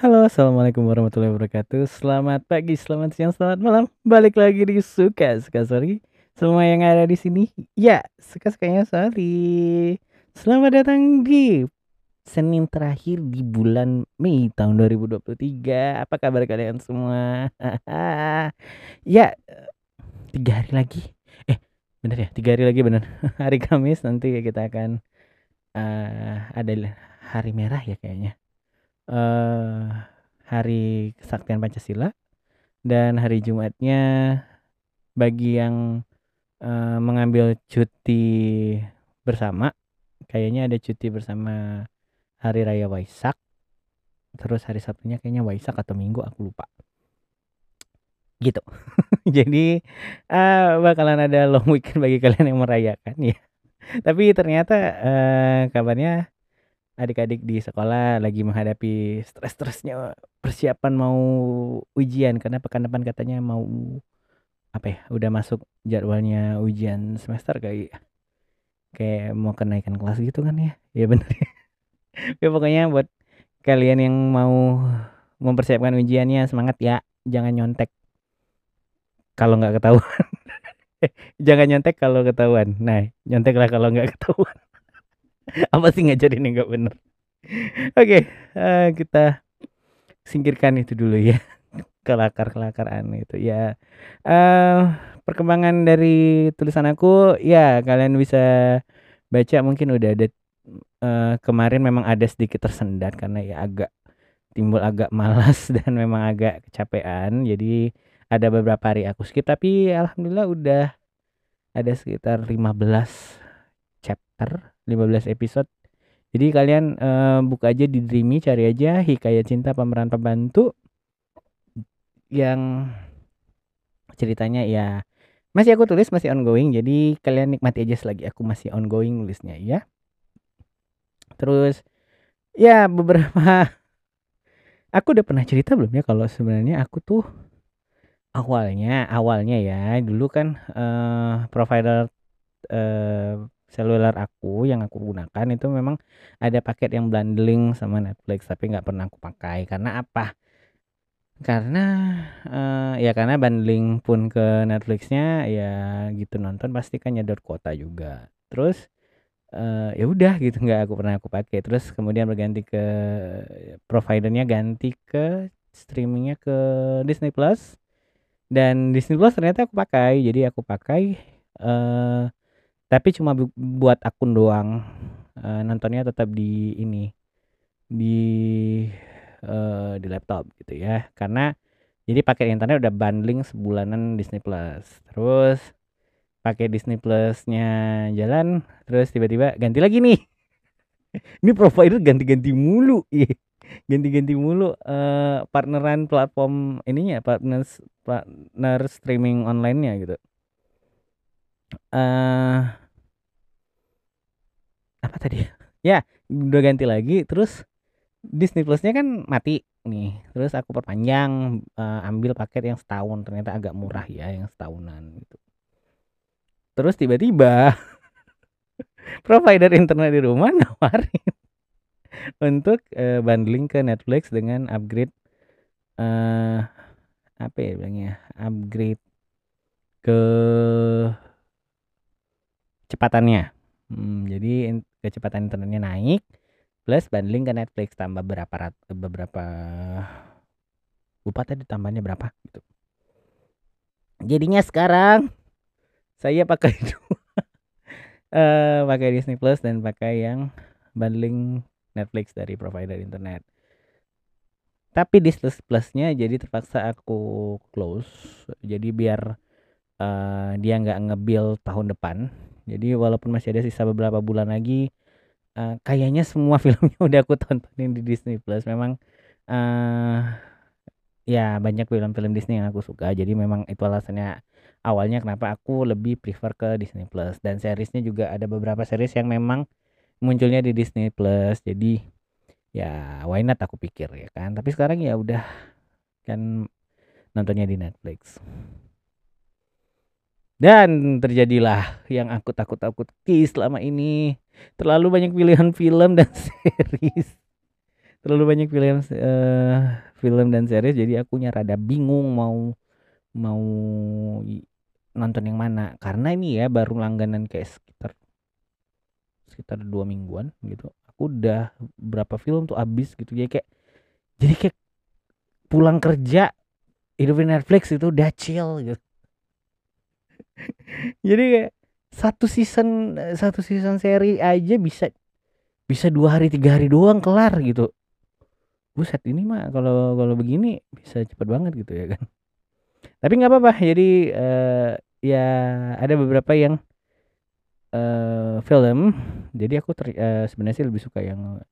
Halo, assalamualaikum warahmatullahi wabarakatuh. Selamat pagi, selamat siang, selamat malam. Balik lagi di suka suka sorry. Semua yang ada di sini, ya suka sukanya sorry. Selamat datang di Senin terakhir di bulan Mei tahun 2023. Apa kabar kalian semua? ya, tiga hari lagi. Eh, bener ya, tiga hari lagi bener. hari Kamis nanti kita akan uh, ada hari merah ya kayaknya uh, hari kesaktian Pancasila dan hari Jumatnya bagi yang uh, mengambil cuti bersama kayaknya ada cuti bersama hari raya Waisak terus hari Sabtunya kayaknya Waisak atau Minggu aku lupa. Gitu. Jadi uh, bakalan ada long weekend bagi kalian yang merayakan ya. Tapi ternyata uh, kabarnya adik-adik di sekolah lagi menghadapi stres-stresnya persiapan mau ujian karena pekan depan katanya mau apa ya udah masuk jadwalnya ujian semester kayak kayak mau kenaikan kelas gitu kan ya. Ya bener ya pokoknya buat kalian yang mau mempersiapkan ujiannya semangat ya. Jangan nyontek kalau nggak ketahuan. Jangan nyontek kalau ketahuan. Nah nyonteklah kalau nggak ketahuan apa sih ngajarin yang nggak bener? Oke okay, uh, eh, kita singkirkan itu dulu ya. Kelakar kelakar aneh itu ya. Uh, perkembangan dari tulisan aku ya kalian bisa baca mungkin udah ada uh, kemarin memang ada sedikit tersendat karena ya agak timbul agak malas dan memang agak kecapean. Jadi ada beberapa hari aku skip tapi alhamdulillah udah ada sekitar 15 chapter 15 episode. Jadi kalian uh, buka aja di Dreamy, cari aja Hikayat Cinta Pemeran Pembantu yang ceritanya ya masih aku tulis masih ongoing jadi kalian nikmati aja selagi aku masih ongoing nulisnya ya terus ya beberapa aku udah pernah cerita belum ya kalau sebenarnya aku tuh awalnya awalnya ya dulu kan uh, provider uh, seluler aku yang aku gunakan itu memang ada paket yang bundling sama Netflix tapi nggak pernah aku pakai. Karena apa? Karena uh, ya karena bundling pun ke Netflixnya ya gitu nonton pasti kan nyedot kuota juga. Terus uh, ya udah gitu nggak aku pernah aku pakai. Terus kemudian berganti ke providernya ganti ke streamingnya ke Disney Plus. Dan Disney Plus ternyata aku pakai. Jadi aku pakai uh, tapi cuma bu buat akun doang. Uh, nontonnya tetap di ini di uh, di laptop gitu ya. Karena jadi pakai internet udah bundling sebulanan Disney Plus. Terus pakai Disney Plusnya jalan terus tiba-tiba ganti lagi nih. Ini provider ganti-ganti mulu. Ganti-ganti mulu uh, partneran platform ininya partner partner streaming online-nya gitu uh, apa tadi? Ya udah ganti lagi terus Disney Plusnya kan mati nih. Terus aku perpanjang uh, ambil paket yang setahun. Ternyata agak murah ya yang setahunan gitu. Terus tiba-tiba provider internet di rumah nawarin untuk uh, bundling ke Netflix dengan upgrade uh, apa ya bilangnya? Upgrade ke cepatannya hmm, jadi kecepatan internetnya naik plus bundling ke Netflix tambah berapa rat, beberapa lupa tadi tambahnya berapa gitu. Jadinya sekarang saya pakai dua uh, pakai Disney Plus dan pakai yang bundling Netflix dari provider internet. Tapi Disney Plusnya jadi terpaksa aku close jadi biar uh, dia nggak ngebil tahun depan jadi walaupun masih ada sisa beberapa bulan lagi uh, kayaknya semua filmnya udah aku tontonin di Disney Plus. Memang uh, ya banyak film-film Disney yang aku suka. Jadi memang itu alasannya awalnya kenapa aku lebih prefer ke Disney Plus. Dan seriesnya juga ada beberapa series yang memang munculnya di Disney Plus. Jadi ya why not aku pikir ya kan? Tapi sekarang ya udah kan nontonnya di Netflix dan terjadilah yang aku takut-takuti selama ini. Terlalu banyak pilihan film dan series. terlalu banyak film uh, film dan series jadi aku rada bingung mau mau nonton yang mana karena ini ya baru langganan kayak sekitar sekitar dua mingguan gitu aku udah berapa film tuh habis gitu ya kayak jadi kayak pulang kerja hidupin Netflix itu udah chill gitu jadi kayak satu season satu season seri aja bisa bisa dua hari tiga hari doang kelar gitu. Buset ini mah kalau kalau begini bisa cepet banget gitu ya kan. Tapi nggak apa-apa jadi uh, ya ada beberapa yang uh, film. Jadi aku ter, uh, sebenarnya sih lebih suka yang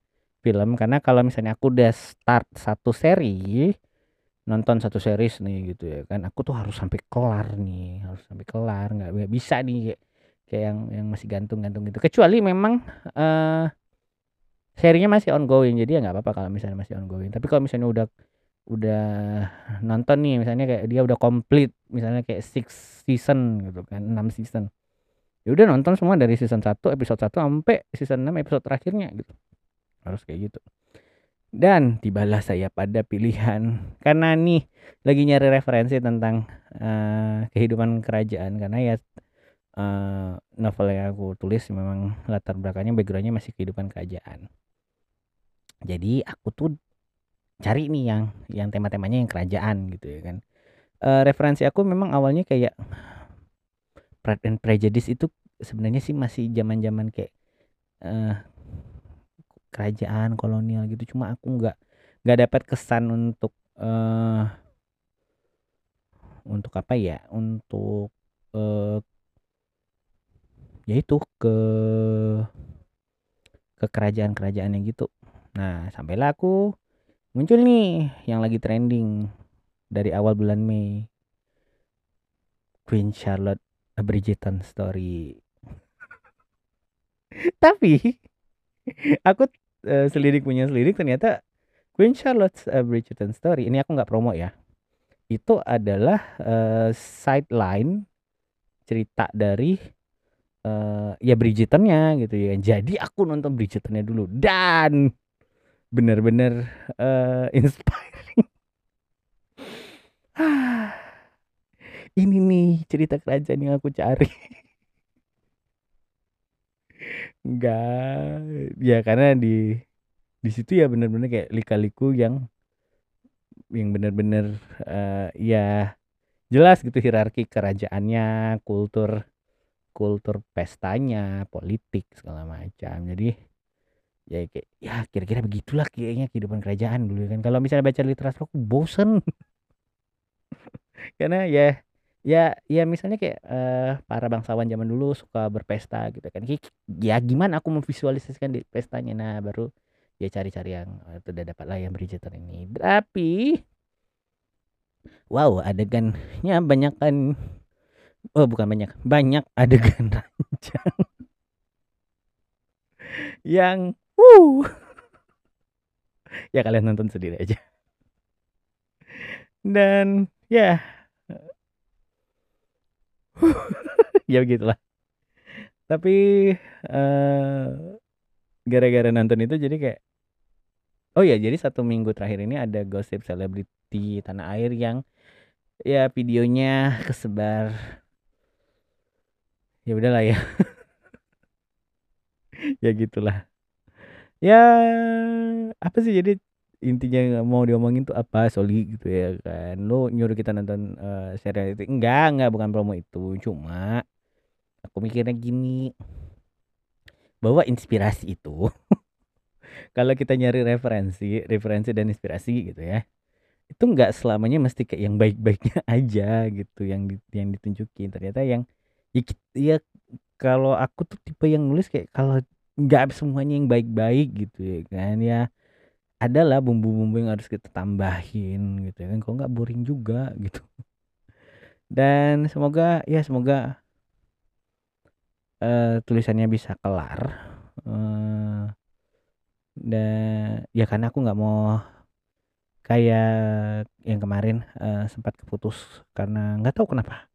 film. Karena kalau misalnya aku udah start satu seri nonton satu series nih gitu ya kan. Aku tuh harus sampai kelar nih harus sampai kelar nggak bisa nih kayak, yang yang masih gantung-gantung gitu. Kecuali memang uh, serinya masih ongoing jadi ya nggak apa-apa kalau misalnya masih ongoing. Tapi kalau misalnya udah udah nonton nih misalnya kayak dia udah komplit misalnya kayak six season gitu kan enam season. Ya udah nonton semua dari season 1 episode 1 sampai season 6 episode terakhirnya gitu. Harus kayak gitu dan tibalah saya pada pilihan. Karena nih lagi nyari referensi tentang uh, kehidupan kerajaan. Karena ya uh, novel yang aku tulis memang latar belakangnya backgroundnya masih kehidupan kerajaan. Jadi aku tuh cari nih yang yang tema-temanya yang kerajaan gitu ya kan. Uh, referensi aku memang awalnya kayak Pride and Prejudice itu sebenarnya sih masih zaman-zaman kayak uh, kerajaan kolonial gitu. Cuma aku nggak nggak dapat kesan untuk uh, untuk apa ya? Untuk uh, yaitu ke ke kerajaan-kerajaan yang gitu. Nah sampailah aku muncul nih yang lagi trending dari awal bulan Mei. Queen Charlotte A Bridgerton Story. Tapi aku uh, selidik punya selidik ternyata Queen Charlotte's uh, Bridgerton Story ini aku nggak promo ya itu adalah uh, sideline cerita dari uh, ya Bridgertonnya gitu ya. Jadi aku nonton Bridgertonnya dulu dan bener-bener uh, inspiring. Ini nih cerita kerajaan yang aku cari Enggak, ya karena di di situ ya bener-bener kayak lika-liku yang yang bener-bener uh, ya jelas gitu hierarki kerajaannya, kultur kultur pestanya, politik segala macam. Jadi ya kayak ya kira-kira begitulah kayaknya kehidupan kerajaan dulu kan. Kalau misalnya baca literatur aku bosen. karena ya ya ya misalnya kayak uh, para bangsawan zaman dulu suka berpesta gitu kan. Ya gimana aku memvisualisasikan di pestanya? Nah baru ya cari-cari yang itu udah dapat lah yang Bridgerton ini. Tapi wow adegannya banyak kan oh bukan banyak banyak adegan ranjang. Yang ya kalian nonton sendiri aja. Dan ya ya begitulah. Tapi uh, gara-gara nonton itu jadi kayak oh ya jadi satu minggu terakhir ini ada gosip selebriti tanah air yang ya videonya kesebar. Ya udahlah ya. Ya gitulah. Ya apa sih jadi intinya nggak mau diomongin tuh apa Soli gitu ya kan. Lo nyuruh kita nonton uh, serial itu? Enggak enggak bukan promo itu. Cuma aku mikirnya gini. Bahwa inspirasi itu. Kalau kita nyari referensi referensi dan inspirasi gitu ya itu enggak selamanya mesti kayak yang baik-baiknya aja gitu yang di, yang ditunjukin. Ternyata yang ya, ya kalau aku tuh tipe yang nulis kayak kalau nggak semuanya yang baik-baik gitu ya kan ya adalah bumbu-bumbu yang harus kita tambahin gitu ya kan kok nggak boring juga gitu. Dan semoga ya semoga uh, tulisannya bisa kelar uh, dan ya karena aku nggak mau kayak yang kemarin uh, sempat keputus karena nggak tahu kenapa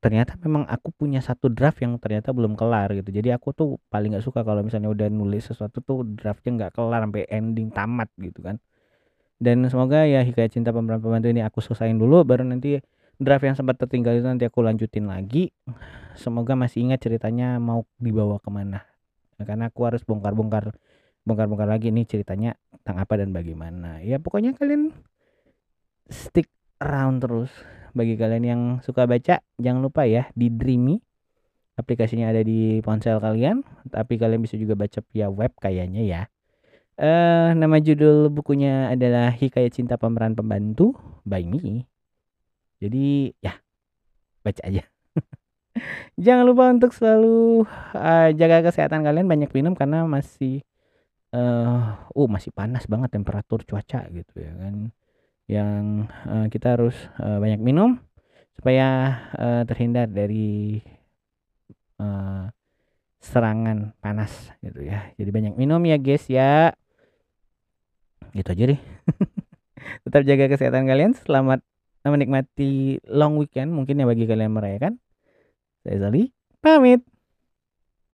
ternyata memang aku punya satu draft yang ternyata belum kelar gitu. Jadi aku tuh paling nggak suka kalau misalnya udah nulis sesuatu tuh draftnya nggak kelar sampai ending tamat gitu kan. Dan semoga ya hikayat cinta pemeran pembantu ini aku selesaiin dulu baru nanti draft yang sempat tertinggal itu nanti aku lanjutin lagi. Semoga masih ingat ceritanya mau dibawa ke mana. Karena aku harus bongkar-bongkar bongkar-bongkar lagi nih ceritanya tentang apa dan bagaimana. Ya pokoknya kalian stick around terus. Bagi kalian yang suka baca, jangan lupa ya di Dreamy. Aplikasinya ada di ponsel kalian, tapi kalian bisa juga baca via web kayaknya ya. Eh, nama judul bukunya adalah Hikayat Cinta Pemeran Pembantu by Me. Jadi ya baca aja. Jangan lupa untuk selalu uh, jaga kesehatan kalian, banyak minum karena masih uh, uh masih panas banget temperatur cuaca gitu ya kan yang uh, kita harus uh, banyak minum supaya uh, terhindar dari uh, serangan panas gitu ya. Jadi banyak minum ya guys ya. Gitu aja deh. Tetap jaga kesehatan kalian. Selamat menikmati long weekend mungkin ya bagi kalian merayakan. Saya Zali pamit